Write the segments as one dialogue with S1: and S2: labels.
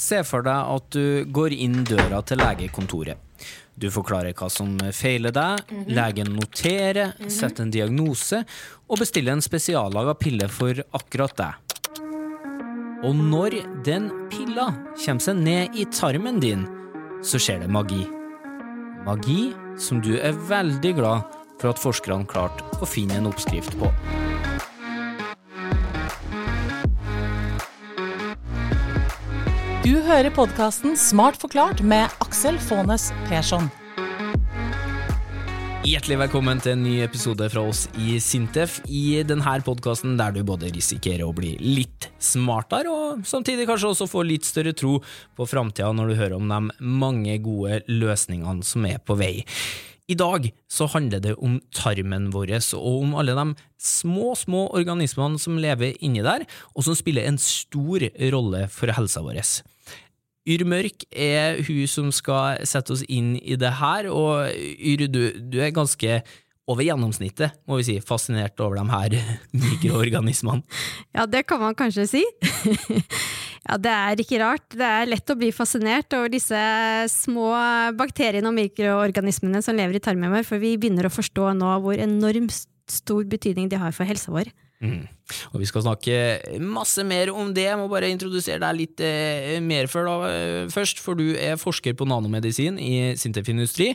S1: Se for deg at du går inn døra til legekontoret. Du forklarer hva som feiler deg, legen noterer, setter en diagnose og bestiller en spesiallaga pille for akkurat deg. Og når den pilla kommer seg ned i tarmen din, så skjer det magi. Magi som du er veldig glad for at forskerne klarte å finne en oppskrift på.
S2: Du hører podkasten Smart forklart med Aksel Faanes Persson.
S1: Hjertelig velkommen til en ny episode fra oss i Sintef. I denne podkasten der du både risikerer å bli litt smartere, og samtidig kanskje også få litt større tro på framtida når du hører om de mange gode løsningene som er på vei. I dag så handler det om tarmen vår og om alle de små, små organismene som lever inni der, og som spiller en stor rolle for helsa vår. Yr Mørk er hun som skal sette oss inn i det her, og Yr, du, du er ganske over gjennomsnittet, må vi si, fascinert over de her mikroorganismene.
S3: Ja, det kan man kanskje si. ja, det er ikke rart. Det er lett å bli fascinert over disse små bakteriene og mikroorganismene som lever i tarmen vår, for vi begynner å forstå nå hvor enormt stor betydning de har for helsa vår.
S1: Mm. Og vi skal snakke masse mer om det. Jeg må bare introdusere deg litt eh, mer før, da, eh, først, for du er forsker på nanomedisin i Sintef Industri.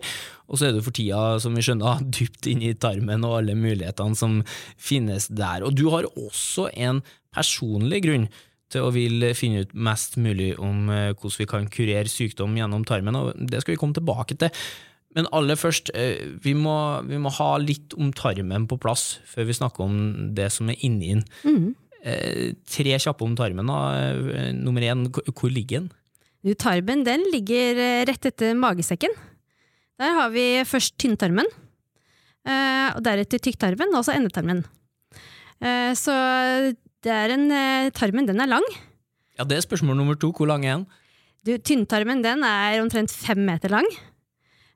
S1: Og så er du for tida, som vi skjønner, dypt inne i tarmen og alle mulighetene som finnes der. Og du har også en personlig grunn til å vil finne ut mest mulig om eh, hvordan vi kan kurere sykdom gjennom tarmen, og det skal vi komme tilbake til. Men aller først, eh, vi må, vi må, ha litt om tarmen på plass før vi snakker om det som er inni den. Mm. Tre kjappe om tarmen. da. Eh, nummer én, hvor ligger den?
S3: Tarmen den ligger rett etter magesekken. Der har vi først tynntarmen, og deretter tykktarmen, og så endetarmen. Så en Tarmen, den er lang.
S1: Ja, Det er spørsmål nummer to. Hvor lang er den?
S3: Tynntarmen den er omtrent fem meter lang.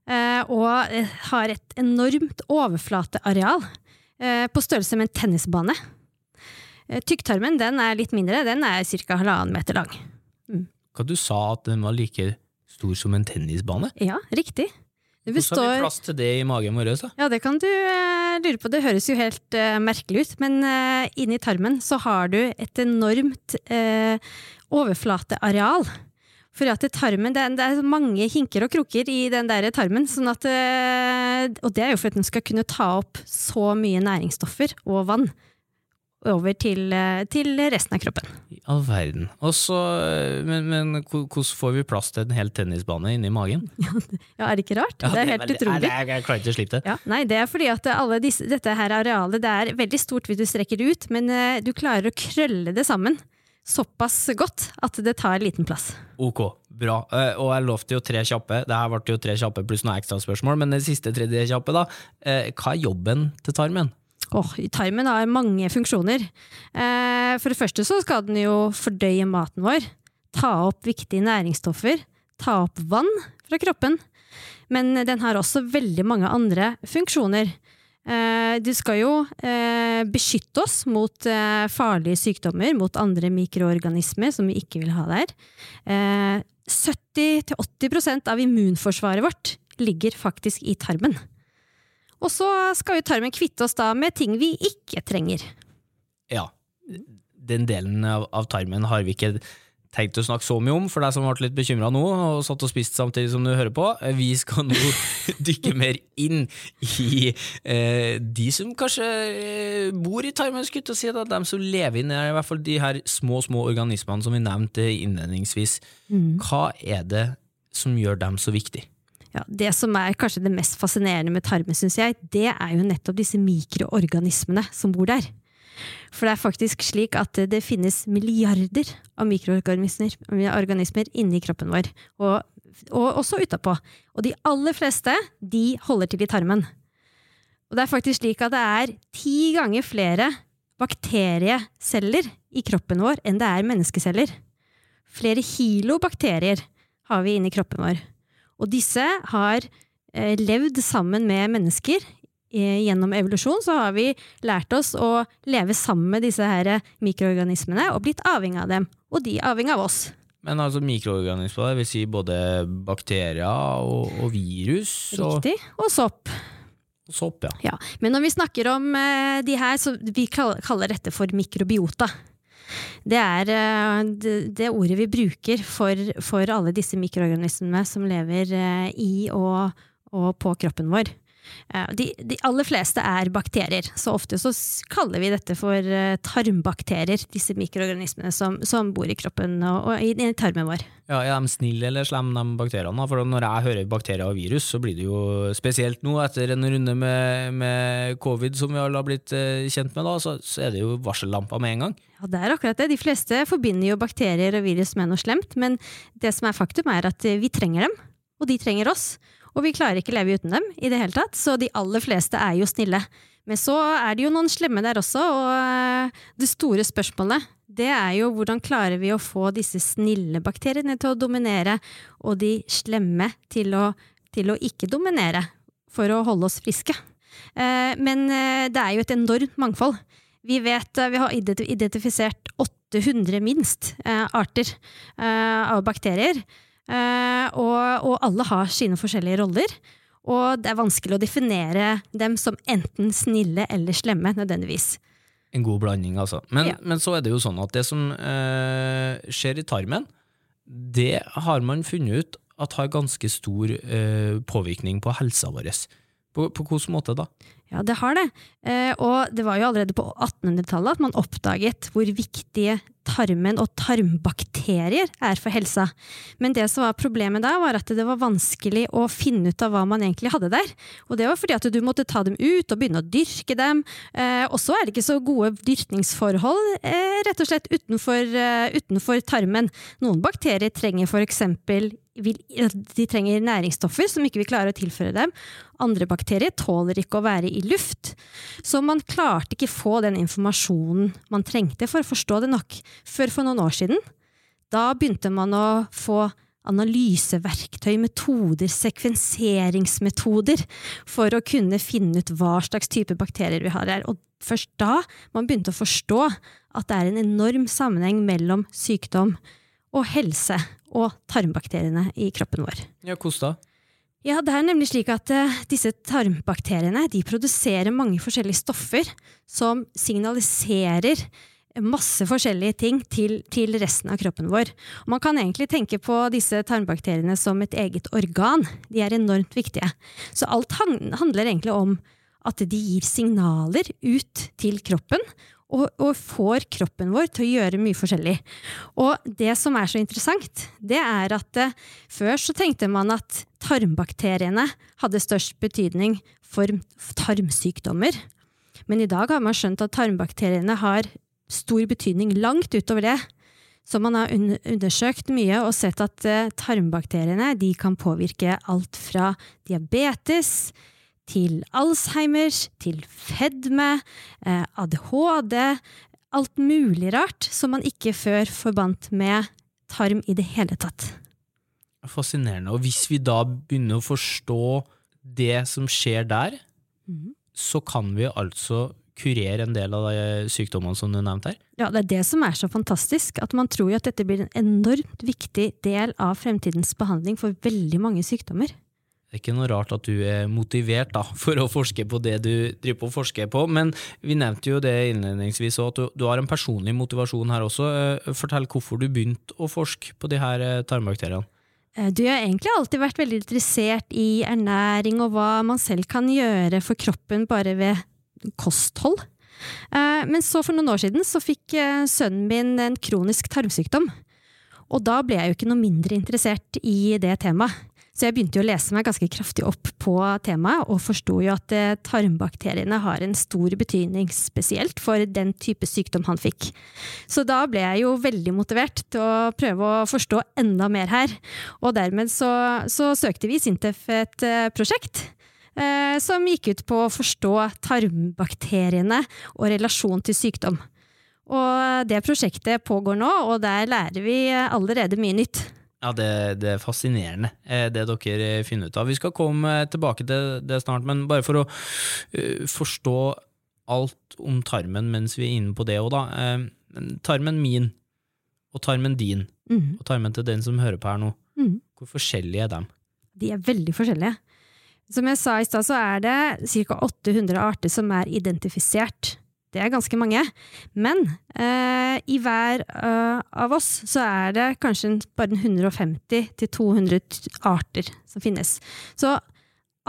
S3: Eh, og eh, har et enormt overflateareal eh, på størrelse med en tennisbane. Tykktarmen den er litt mindre, den er ca. halvannen meter lang.
S1: Mm. Hva du sa at den var like stor som en tennisbane?
S3: Ja, riktig.
S1: Det består... Hvordan har vi plass til det i magen vår?
S3: Ja, Det kan du uh, lure på. Det høres jo helt uh, merkelig ut, men uh, inni tarmen så har du et enormt overflateareal for at tarmen, det er, det er, mange hinker og kroker i den der tarmen. Sånn at, eh, og det er jo for at den skal kunne ta opp så mye næringsstoffer og vann over til, eh, til resten av kroppen.
S1: I all verden. Også, eh, men, men, hvordan får vi plass til en hel tennisbane inni magen?
S3: Ja, Er det ikke rart? Ja, det er helt veldig, utrolig.
S1: Jeg, jeg, klarer ikke å slippe det.
S3: Ja, nei, Det er fordi at disse, dette her arealet det er veldig stort hvis du strekker det ut, men du klarer å krølle det sammen såpass godt at det tar liten plass.
S1: Ok, bra. Uh, og jeg lovte jo tre kjappe. Det her ble jo tre kjappe pluss noen ekstraspørsmål, men det siste tredje kjappe, da. Uh, hva er jobben til tarmen?
S3: Oh, tarmen har mange funksjoner. Uh, for det første så skal den jo fordøye maten vår. Ta opp viktige næringsstoffer. Ta opp vann fra kroppen. Men den har også veldig mange andre funksjoner. Eh, du skal jo eh, beskytte oss mot eh, farlige sykdommer, mot andre mikroorganismer som vi ikke vil ha der. 70-80% av immunforsvaret vårt ligger faktisk i tarmen. Og så skal jo tarmen kvitte oss da med ting vi ikke trenger.
S1: Ja, den delen av, tarmen har vi ikke tenkt å snakke så mye om, for deg som ble litt bekymra nå og satt og spiste samtidig som du hører på. Vi skal nå dykke mer inn i eh, de som kanskje eh, bor i tarmen, og si, at de som lever inni i hvert fall de her små, små organismene som vi nevnte innledningsvis. Mm. Hva er det som gjør dem så viktig?
S3: Ja, det som er kanskje det mest fascinerende med tarmen, synes jeg, det er jo nettopp disse mikroorganismene som bor der. For det er faktisk slik at det finnes milliarder av mikroorganismer inni kroppen vår, og, og også utapå. Og de aller fleste de holder til i tarmen. Og det er faktisk slik at det er ti ganger flere bakterieceller i kroppen vår enn det er menneskeceller. Flere kilo bakterier har vi inni kroppen vår. Og disse har eh, levd sammen med mennesker gjennom evolusjon så har vi lært oss å leve sammen med disse her mikroorganismene og blitt avhengig av dem. Og de er avhengig av oss.
S1: Men altså mikroorganismer, det vil si både bakterier og, og virus og,
S3: Riktig. Og sopp.
S1: og sopp, ja.
S3: Ja. Men når vi snakker om uh, de her, så vi kaller dette for mikrobiota. Det er uh, det, det ordet vi bruker for, for alle disse mikroorganismene som lever uh, i og, og på kroppen vår. Eh, De, de aller fleste er bakterier, så ofte så kaller vi dette for eh, tarmbakterier, disse mikroorganismene som, som bor i kroppen og, og i, i tarmen vår.
S1: Ja, Er de snille eller slemme, de bakteriene? For når jeg hører bakterier og virus, så blir det jo spesielt nå, etter en runde med, med covid som vi alle har blitt eh, kjent med, da, så, så er det jo varsellamper med en gang.
S3: Ja, det er akkurat det. De fleste forbinder jo bakterier og virus med noe slemt, men det som er faktum er at vi trenger dem, og de trenger oss. Og vi klarer ikke leve uten dem i det hele tatt, så de aller fleste er jo snille. Men så er det jo noen slemme der også, og eh, det store spørsmålet det er jo hvordan klarer vi å få disse snille bakteriene til å dominere, og de slemme til å, til å ikke dominere, for å holde oss friske. Eh, Men eh, det er jo et enormt mangfold. Vi vet, vi har identifisert 800 minst arter av bakterier, og, og alle har sine forskjellige roller. Og det er vanskelig å definere dem som enten snille eller slemme, nødvendigvis.
S1: En god blanding, altså. Men,
S3: Ja.
S1: men så er det jo sånn at det som eh, skjer i tarmen, det har man funnet ut at har ganske stor eh, påvirkning på helsa vår. På, på hvilken måte da?
S3: Ja, det har det. Eh, og det var jo allerede på 1800-tallet at man oppdaget hvor viktige tarmen og tarmbakterier er for helsa. Men det som var problemet da, var at det var vanskelig å finne ut av hva man egentlig hadde der. Og det var fordi at du måtte ta dem ut og begynne å dyrke dem. Eh, og så er det ikke så gode dyrkningsforhold eh, rett og slett utenfor, eh, utenfor tarmen. Noen bakterier trenger eksempel vil, de trenger næringsstoffer som ikke vi klarer å tilføre dem. Andre bakterier tåler ikke å være i luft. Så man klarte ikke få den informasjonen man trengte for å forstå det nok, før for noen år siden. Da begynte man å få analyseverktøy, metoder, sekvenseringsmetoder, for å kunne finne ut hva slags type bakterier vi har her. Og først da man begynte å forstå at det er en enorm sammenheng mellom sykdom og helse og tarmbakteriene i kroppen vår.
S1: Ja, hvordan da?
S3: Ja, det er nemlig slik at uh, disse tarmbakteriene de produserer mange forskjellige stoffer som signaliserer masse forskjellige ting til, til resten av kroppen vår. Og man kan egentlig tenke på disse tarmbakteriene som et eget organ. De er enormt viktige. Så alt han- handler egentlig om at de gir signaler ut til kroppen, og, og får kroppen vår til å gjøre mye forskjellig. Og det som er så interessant, det er at eh, før så tenkte man at tarmbakteriene hadde størst betydning for tarmsykdommer. Men i dag har man skjønt at tarmbakteriene har stor betydning langt utover det. Så man har undersøkt mye og sett at eh, tarmbakteriene kan påvirke alt fra diabetes til Alzheimers, til fedme, eh, ADHD, alt mulig rart som man ikke før forbandt med tarm i det hele tatt.
S1: Fascinerende. Og hvis vi da begynner å forstå det som skjer der,
S3: Mhm.
S1: så kan vi altså kurere en del av de sykdommene som du nevnte her.
S3: Ja, det er det som er så fantastisk, at man tror jo at dette blir en enormt viktig del av fremtidens behandling for veldig mange sykdommer.
S1: Det er ikke noe rart at du er motivert da, for å forske på det du driver på å forske på, men vi nevnte jo det innledningsvis òg, at du, du har en personlig motivasjon her også. Eh, Fortell hvorfor du begynte å forske på de her eh, tarmbakteriene.
S3: Eh, Du har egentlig alltid vært veldig interessert i ernæring og hva man selv kan gjøre for kroppen bare ved kosthold. Men så for noen år siden så fikk sønnen min en kronisk tarmsykdom. Og da ble jeg jo ikke noe mindre interessert i det temaet. Så jeg begynte å lese meg ganske kraftig opp på temaet, og forsto jo at eh, tarmbakteriene har en stor betydning, spesielt for den type sykdom han fikk. Så da ble jeg jo veldig motivert til å prøve å forstå enda mer her. Og dermed så, så søkte vi Sintef et eh, prosjekt. eh, Som gikk ut på å forstå tarmbakteriene og relasjon til sykdom. Og det prosjektet pågår nå, og der lærer vi allerede mye nytt.
S1: Ja, det, det er fascinerende, eh, det dere finner ut av. Vi skal komme tilbake til det snart, men bare for å eh, forstå alt om tarmen mens vi er inne på det òg, da. Eh, tarmen min, og tarmen din,
S3: mm.
S1: og tarmen til den som hører på her nå,
S3: mm.
S1: hvor forskjellige er de?
S3: De er veldig forskjellige. Som jeg sa i stad, så er det ca. 800 arter som er identifisert. Det er ganske mange. Men eh, i hver eh, av oss så er det kanskje bare 150-200 arter som finnes. Så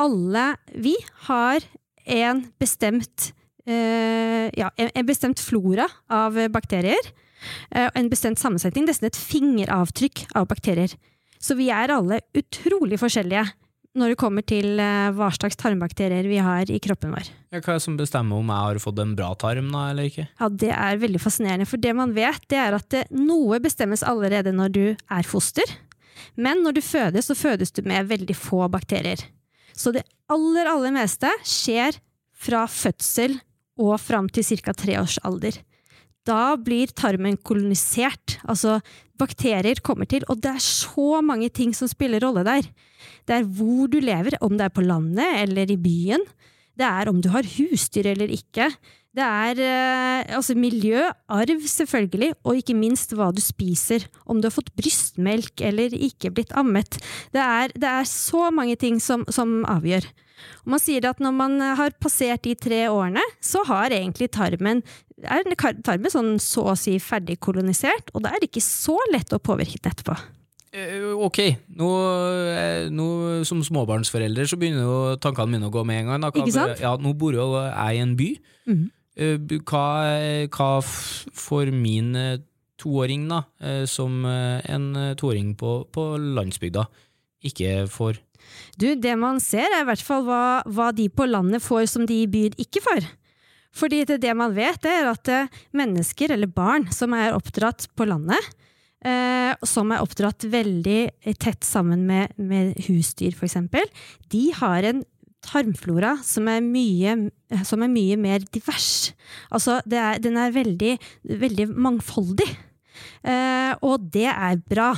S3: alle vi har en bestemt eh, ja, en, bestemt flora av bakterier. eh, en bestemt sammensetning, nesten et fingeravtrykk av bakterier. Så vi er alle utrolig forskjellige når det kommer til eh, hva slags tarmbakterier vi har i kroppen vår.
S1: Ja, Hva er det som bestemmer om jeg har fått en bra tarm da, eller ikke?
S3: Ja, Det er veldig fascinerende, for det man vet, det er at noe bestemmes allerede når du er foster, men når du fødes, så fødes du med veldig få bakterier. Så det aller, aller meste skjer fra fødsel og fram til ca. tre års alder. Da blir tarmen kolonisert, altså bakterier kommer til, og det er så mange ting som spiller rolle der. Det er hvor du lever, om det er på landet eller i byen. Det er om du har husdyr eller ikke. Det er eh, altså miljø, arv selvfølgelig, og ikke minst hva du spiser. Om du har fått brystmelk eller ikke blitt ammet. Det er, det er så mange ting som, som avgjør. Og man sier at når man har passert de tre årene, så har egentlig tarmen er tarmen sånn så å si ferdig kolonisert, og da er det ikke så lett å påvirke den etterpå.
S1: Eh, Ok, nå, eh, nå som småbarnsforelder så begynner jo tankene mine å gå med en gang. Hva-
S3: Ikke sant?
S1: Ja, nå bor jo jeg i en by. Eh, Hva, hva får min eh, toåring, da, eh, som eh, en eh, toåring på, på landsbygda, ikke får?
S3: Du, det man ser er i hvert fall hva, hva de på landet får som de i byen ikke får. Fordi det, det man vet, er at eh, mennesker, eller barn, som er oppdratt på landet, eh, som er oppdratt veldig tett sammen med, med husdyr, eksempel, de har en tarmflora som er mye, som er mye mer divers. Altså, er, den er veldig, veldig mangfoldig. Eh, og det er bra.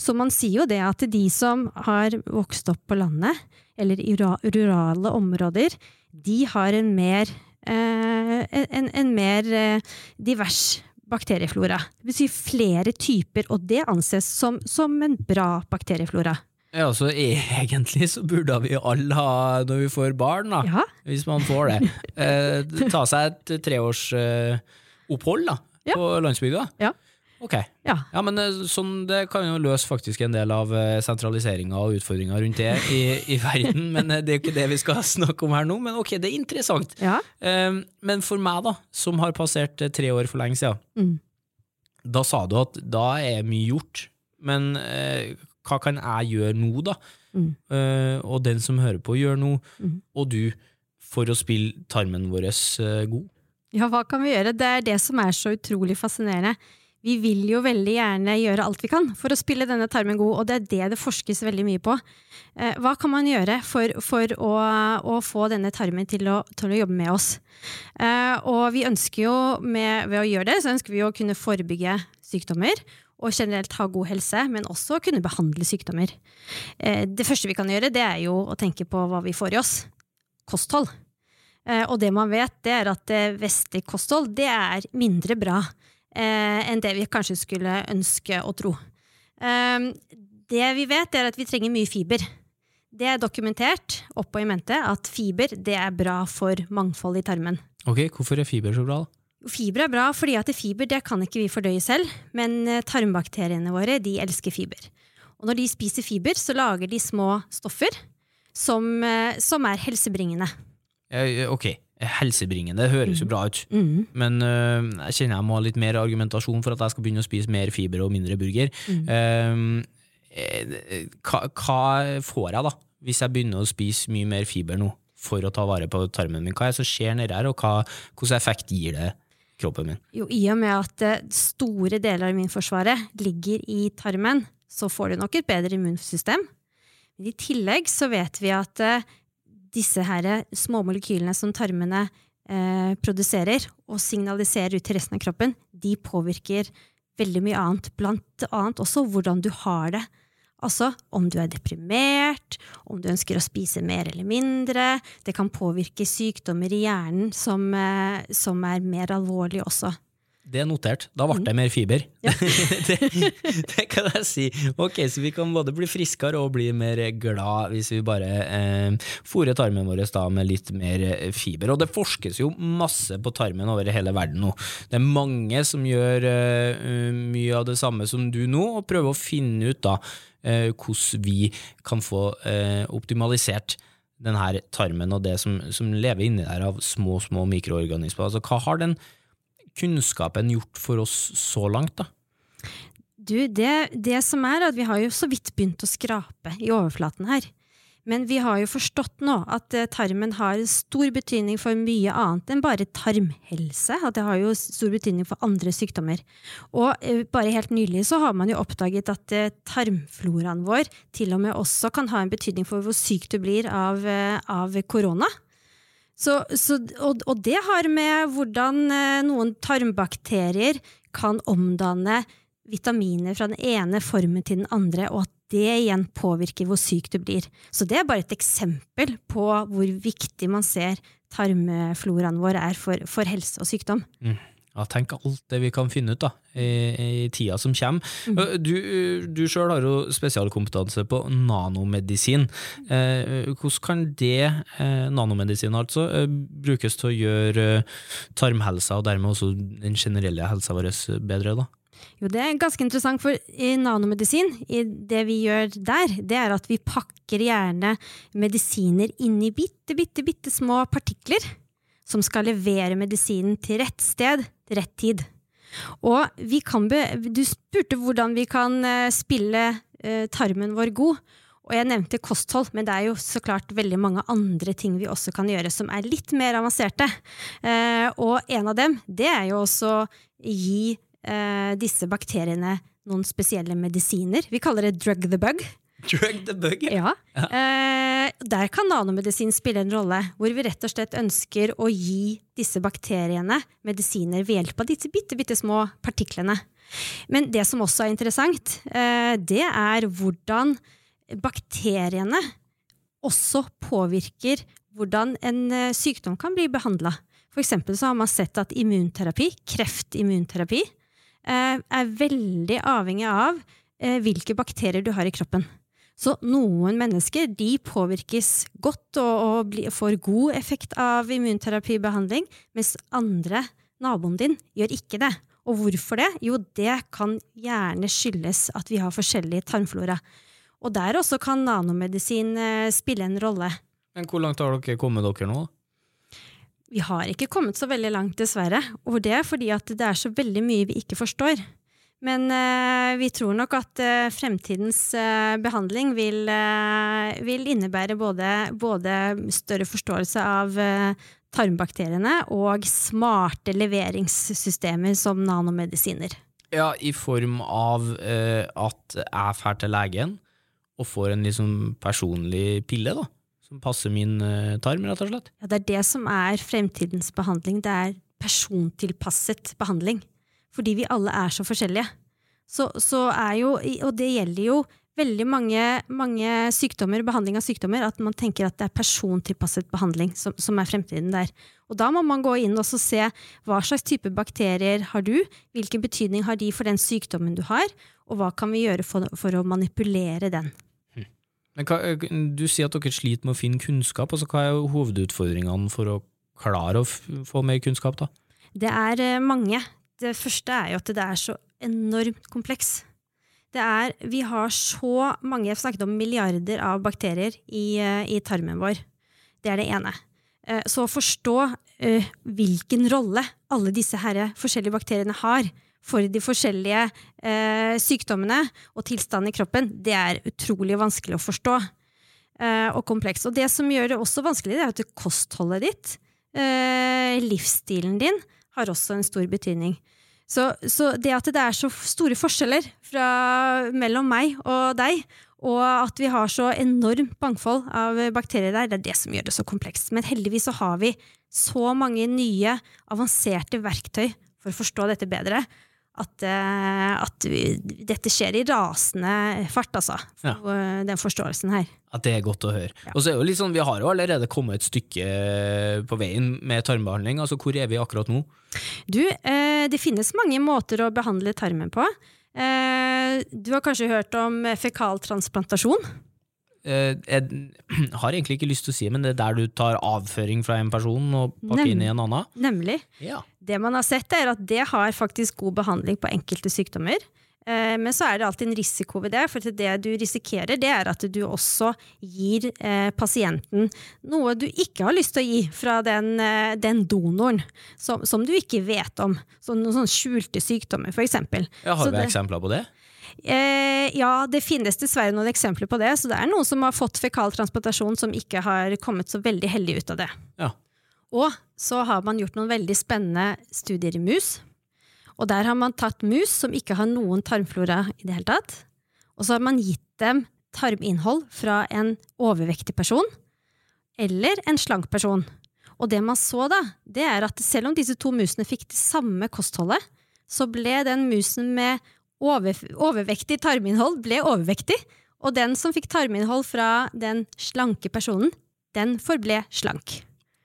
S3: Så man sier jo det at de som har vokst opp på landet, eller i rurale områder, de har en mer, eh, en, en mer eh, divers bakterieflora. Det betyr flere typer, og det anses som, som en bra bakterieflora.
S1: Ja, så egentlig så burde vi alle ha, når vi får barn, da,
S3: Ja,
S1: hvis man får det, eh, ta seg et treårsopphold eh, da,
S3: Ja.
S1: på landsbygda.
S3: Ja.
S1: Ok.
S3: ja.
S1: Ja, men eh, sånn, det kan jo løse faktisk en del av eh, sentraliseringa og utfordringa rundt det i, i verden, men eh, det er jo ikke det vi skal snakke om her nå. Men ok, det er interessant.
S3: ja.
S1: Um, Men for meg, da, som har passert tre år for lenge siden,
S3: Mm.
S1: da sa du at da er mye gjort. Men uh, hva kan jeg gjøre nå, da?
S3: Mm.
S1: Uh, og den som hører på, gjør noe,
S3: Mm.
S1: og du, for å spille tarmen vår uh, god.
S3: Ja, hva kan vi gjøre? Det er det som er så utrolig fascinerende. Vi vil jo veldig gjerne gjøre alt vi kan for å spille denne tarmen god, og det er det det forskes veldig mye på. Eh, hva kan man gjøre for, for å, å få denne tarmen til å, til å jobbe med oss? Eh, og vi ønsker jo, med, ved å gjøre det, så ønsker vi å kunne forebygge sykdommer. Og generelt ha god helse, men også kunne behandle sykdommer. Eh, det første vi kan gjøre, det er jo å tenke på hva vi får i oss. Kosthold. Og det man vet, det er at vestlig kosthold det er mindre bra enn det vi kanskje skulle ønske å tro. Eh, det vi vet, er at vi trenger mye fiber. Det er dokumentert opp og i mente at fiber det er bra for mangfold i tarmen.
S1: Ok, hvorfor er fiber så bra, da?
S3: Fiber er bra fordi at fiber det kan ikke vi fordøye selv, men eh, tarmbakteriene våre de elsker fiber. Og når de spiser fiber, så lager de små stoffer som, eh, som er helsebringende.
S1: Eh, Ok, helsebringende Det høres jo bra ut,
S3: Mm.
S1: men uh, jeg kjenner jeg må ha litt mer argumentasjon for at jeg skal begynne å spise mer fiber og mindre burger.
S3: Mm.
S1: Eh, hva, hva får jeg da, hvis jeg begynner å spise mye mer fiber nå, for å ta vare på tarmen min? Hva er det som skjer nedi her, og hva, hvilken effekt gir det kroppen min?
S3: Jo, i og med at eh, store deler av immunforsvaret ligger i tarmen, så får du nok et bedre immunsystem. Men i tillegg så vet vi at disse her små molekylene som tarmene eh, produserer og signaliserer ut til resten av kroppen, de påvirker veldig mye annet, blant annet også hvordan du har det. Altså om du er deprimert, om du ønsker å spise mer eller mindre. Det kan påvirke sykdommer i hjernen som, eh, som er mer alvorlige også.
S1: Det er notert. Da ble det mer fiber. det, det kan jeg si. Ok, Så vi kan både bli friskere og bli mer glad hvis vi bare eh, fôrer tarmen vår da med litt mer fiber. Og det forskes jo masse på tarmen over hele verden nå. Det er mange som gjør eh, mye av det samme som du nå, og prøver å finne ut da eh, hvordan vi kan få eh, optimalisert denne tarmen og det som, som lever inni der av små, små mikroorganismer. Altså, hva har den kunnskapen gjort for oss så langt, da?
S3: Du, det, det som er at vi har jo så vidt begynt å skrape i overflaten her. Men vi har jo forstått nå at eh, tarmen har stor betydning for mye annet enn bare tarmhelse. At det har jo stor betydning for andre sykdommer. Og eh, bare helt nylig så har man jo oppdaget at eh, tarmfloraen vår til og med også kan ha en betydning for hvor syk du blir av, av korona. Så, så, og, og, det har med hvordan eh, noen tarmbakterier kan omdanne vitaminer fra den ene formen til den andre, og at det igjen påvirker hvor syk du blir. Så det er bare et eksempel på hvor viktig man ser tarmfloraen vår er for, for helse og sykdom.
S1: Mm. Ja, tenk alt det vi kan finne ut da, i, i tida som kommer. Mm. Du, du sjøl har jo spesialkompetanse på nanomedisin. Eh, hvordan kan det, eh, nanomedisin altså, eh, brukes til å gjøre eh, tarmhelsa, og dermed også den generelle helsa vår, bedre? da?
S3: Jo, Det er ganske interessant, for i nanomedisin, i det vi gjør der, det er at vi pakker gjerne medisiner inn i bitte, bitte, bitte små partikler som skal levere medisinen til rett sted til rett tid. Og du spurte hvordan vi kan eh, spille eh, tarmen vår god. Og jeg nevnte kosthold, men det er jo så klart veldig mange andre ting vi også kan gjøre som er litt mer avanserte. Eh, og en av dem, det er jo også gi disse bakteriene noen spesielle medisiner. Vi kaller det drug the bug.
S1: Drug the bug?
S3: Ja. ja. Eh, der kan nanomedisin spille en rolle, hvor vi rett og slett ønsker å gi disse bakteriene medisiner ved hjelp av disse bitte, bitte små partiklene. Men det som også er interessant, eh, det er hvordan bakteriene også påvirker hvordan en eh, sykdom kan bli behandla. For eksempel så har man sett at immunterapi, kreftimmunterapi, eh, er veldig avhengig av eh, hvilke bakterier du har i kroppen. Så noen mennesker de påvirkes godt og, og bli, får god effekt av immunterapibehandling, mens andre, naboen din, gjør ikke det. Og hvorfor det? Jo, det kan gjerne skyldes at vi har forskjellig tarmflora. Og der også kan nanomedisin eh, spille en rolle.
S1: Men hvor langt har dere kommet dere nå?
S3: Vi har ikke kommet så veldig langt, dessverre. Og det er fordi at det er så veldig mye vi ikke forstår. Men uh, vi tror nok at uh, fremtidens uh, behandling vil, vil innebære både, både, større forståelse av tarmbakteriene og smarte leveringssystemer som nanomedisiner.
S1: Ja, i form av at jeg drar til legen og får en liksom personlig pille, da? Som passer min tarm, rett og slett?
S3: Ja, det er det som er fremtidens behandling. Det er persontilpasset behandling fordi vi alle er så forskjellige. Så, så er jo, og det gjelder jo veldig mange, mange, sykdommer, behandling av sykdommer, at man tenker at det er persontilpasset behandling som, som, er fremtiden der. Og da må man gå inn og se hva slags type bakterier har du, hvilken betydning har de for den sykdommen du har, og hva kan vi gjøre for, for å manipulere den.
S1: Hm. Men hva, Du sier at dere sliter med å finne kunnskap. altså Hva er hovedutfordringene for å klare å få mer kunnskap? da?
S3: Det er eh, mange. Det første er jo at det er så enormt kompleks. Det er, vi har så mange Jeg snakket om milliarder av bakterier i, eh, i tarmen vår. Det er det ene. Eh, så å forstå uh, hvilken rolle alle disse her forskjellige bakteriene har for de forskjellige uh, sykdommene og tilstanden i kroppen, det er utrolig vanskelig å forstå. Uh, og kompleks. Og det som gjør det også vanskelig, det er at kostholdet ditt, livsstilen din, har også en stor betydning. Så, så, det at det er så store forskjeller fra, mellom meg og deg, og at vi har så enormt mangfold av bakterier der, det er det som gjør det så komplekst. Men heldigvis så har vi så mange nye, avanserte verktøy for å forstå dette bedre, at, eh, at vi, dette skjer i rasende fart, altså.
S1: Ja.
S3: Og, Den forståelsen her.
S1: At det er godt å høre. Og så er jo litt sånn, Vi har jo allerede kommet et stykke på veien med tarmbehandling. altså Hvor er vi akkurat nå?
S3: Du, eh, det finnes mange måter å behandle tarmen på. Eh, du har kanskje hørt om fekaltransplantasjon?
S1: Eh, Jeg har egentlig ikke lyst til å si men det er der du tar avføring fra en person og pakker inn i en annen?
S3: Nemlig.
S1: Ja.
S3: Det man har sett, er at det har faktisk god behandling på enkelte sykdommer. Eh, Men så er det alltid en risiko ved det, for det du risikerer, det er at du også gir eh, pasienten noe du ikke har lyst til å gi fra den, eh, den donoren, som, som du ikke vet om. Så noen sånne skjulte sykdommer, eksempel.
S1: Ja, har
S3: Så
S1: vi
S3: det-
S1: eksempler på det?
S3: Eh, ja, det finnes dessverre noen eksempler på det. Så det er noen som har fått fekaltransplantasjon som ikke har kommet så veldig heldig ut av det.
S1: Ja.
S3: Og så har man gjort noen veldig spennende studier i mus. Og der har man tatt mus som ikke har noen tarmflora i det hele tatt. Og så har man gitt dem tarminnhold fra en overvektig person eller en slank person. Og det man så da, det er at selv om disse to musene fikk det samme kostholdet, så ble den musen med over, overvektig tarminnhold ble overvektig, og den som fikk tarminnhold fra den slanke personen, den forble slank.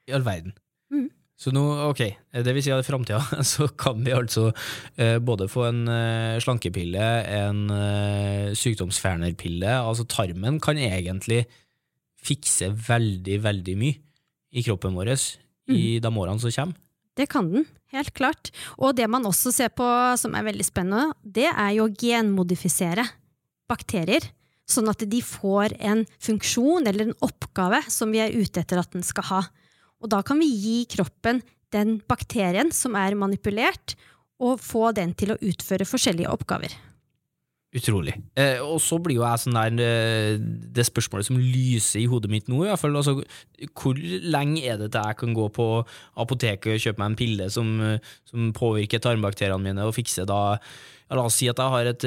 S1: I all verden.
S3: Mm.
S1: Så nå, ok, det vil si at i framtida så kan vi altså eh, både få en eh, slankepille, en eh, sykdomsfjernerpille. Altså tarmen kan egentlig fikse veldig, veldig mye i kroppen vår i de årene som kommer.
S3: Det kan den, helt klart. Og det man også ser på som er veldig spennende, det er jo å genmodifisere bakterier. Sånn at de får en funksjon eller en oppgave som vi er ute etter at den skal ha. Og da kan vi gi kroppen den bakterien som er manipulert, og få den til å utføre forskjellige oppgaver.
S1: Utrolig. Eh, og så blir jo jeg sånn der eh, Det spørsmålet som lyser i hodet mitt nå, i hvert fall. Altså, hvor lenge er det til jeg kan gå på apoteket og kjøpe meg en pille som, som påvirker tarmbakteriene mine, og fikse da ja, La oss si at jeg har et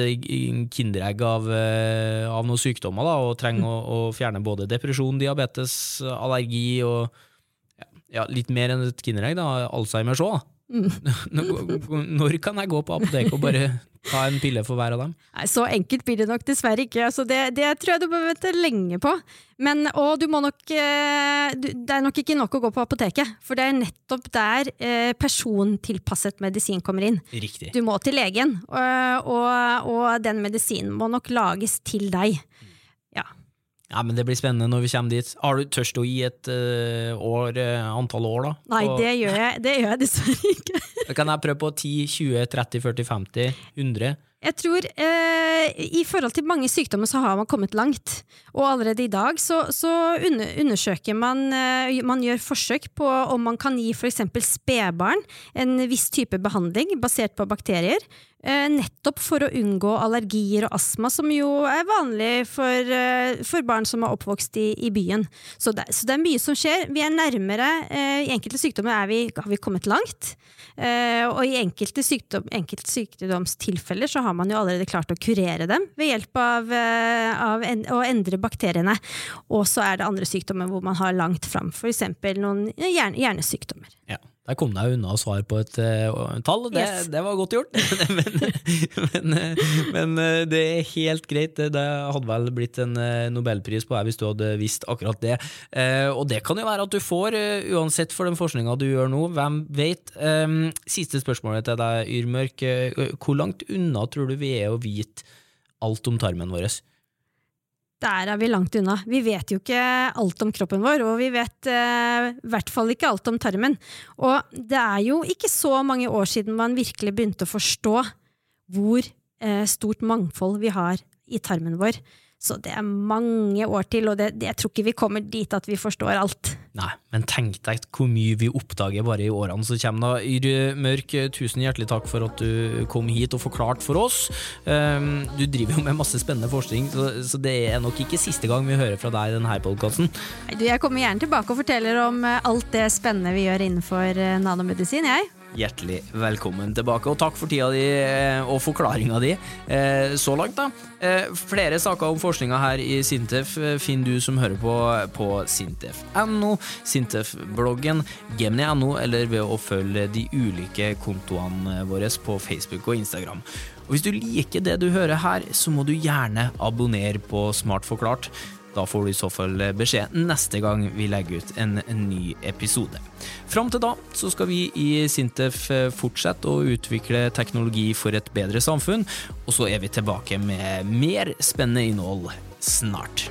S1: kinderegg av, eh, av noen sykdommer da, og trenger å, å fjerne både depresjon, diabetes, allergi og ja, litt mer enn et kinderegg, da, Alzheimers òg. Når kan jeg gå på apoteket og bare ta en pille for hver av dem?
S3: Nei, Så enkelt blir det nok dessverre ikke. Altså det, det tror jeg du bør vente lenge på. Men, og du må nok, eh, du, det er nok ikke nok å gå på apoteket, for det er nettopp der eh, persontilpasset medisin kommer inn.
S1: Riktig.
S3: Du må til legen, og, og, og den medisinen må nok lages til deg. Ja.
S1: Men Det blir spennende når vi kommer dit. Har du tørst å gi et uh, år, uh, antall år, da?
S3: Nei,
S1: Og-
S3: det gjør jeg, det gjør jeg dessverre ikke.
S1: Da kan jeg prøve på 10, 20, 30, 40, 50, 100.
S3: Jeg tror eh, I forhold til mange sykdommer så har man kommet langt. Og allerede i dag så, så undersøker man eh, Man gjør forsøk på om man kan gi f.eks. spedbarn en viss type behandling basert på bakterier. Eh, nettopp for å unngå allergier og astma, som jo er vanlig for, eh, for barn som er oppvokst i, i byen. Så det, så det er mye som skjer. Vi er nærmere. Eh, I enkelte sykdommer er vi, har vi kommet langt. Og i enkelte, sykdom, enkelte sykdomstilfeller så har man jo allerede klart å kurere dem ved hjelp av, av en, å endre bakteriene. Og så er det andre sykdommer hvor man har langt fram, f.eks. noen hjerne, hjernesykdommer.
S1: Ja, Der kom jeg unna å svare på et uh, tall, det,
S3: Yes.
S1: det var godt gjort. men, men, men eh, det er helt greit, det, hadde vel blitt en eh, nobelpris på deg hvis du hadde visst akkurat det. Uh, og det kan jo være at du får, uh, uansett for den forskninga du gjør nå, hvem vet. Um, siste spørsmålet til deg, Yrmørk. Hvor langt unna tror du vi er å vite alt om tarmen vår?
S3: Der er vi langt unna. Vi vet jo ikke alt om kroppen vår, og vi vet eh, i hvert fall ikke alt om tarmen. Og det er jo ikke så mange år siden man virkelig begynte å forstå hvor eh, stort mangfold vi har i tarmen vår. Så det er mange år til, og det, det, jeg tror ikke vi kommer dit at vi forstår alt.
S1: Nei, men tenk deg hvor mye vi oppdager bare i årene som kommer. da. Yr Mørk, tusen hjertelig takk for at du kom hit og forklarte for oss. Um, du driver jo med masse spennende forskning, så, så det er nok ikke siste gang vi hører fra deg i denne podkasten.
S3: Jeg kommer gjerne tilbake og forteller om eh, alt det spennende vi gjør innenfor eh, nanomedisin, jeg.
S1: Hjertelig velkommen tilbake. Og takk for tida di eh, og forklaringa di eh, så langt, da. Eh, flere saker om forskninga her i Sintef finner du som hører på på sintef.no, Sintef-bloggen, gemni.no, eller ved å følge de ulike kontoene våre på Facebook og Instagram. Og Hvis du liker det du hører her, så må du gjerne abonnere på Smart forklart. Da får du i så fall beskjed neste gang vi legger ut en, ny episode. Fram til da så skal vi i Sintef fortsette å utvikle teknologi for et bedre samfunn, og så er vi tilbake med mer spennende innhold snart.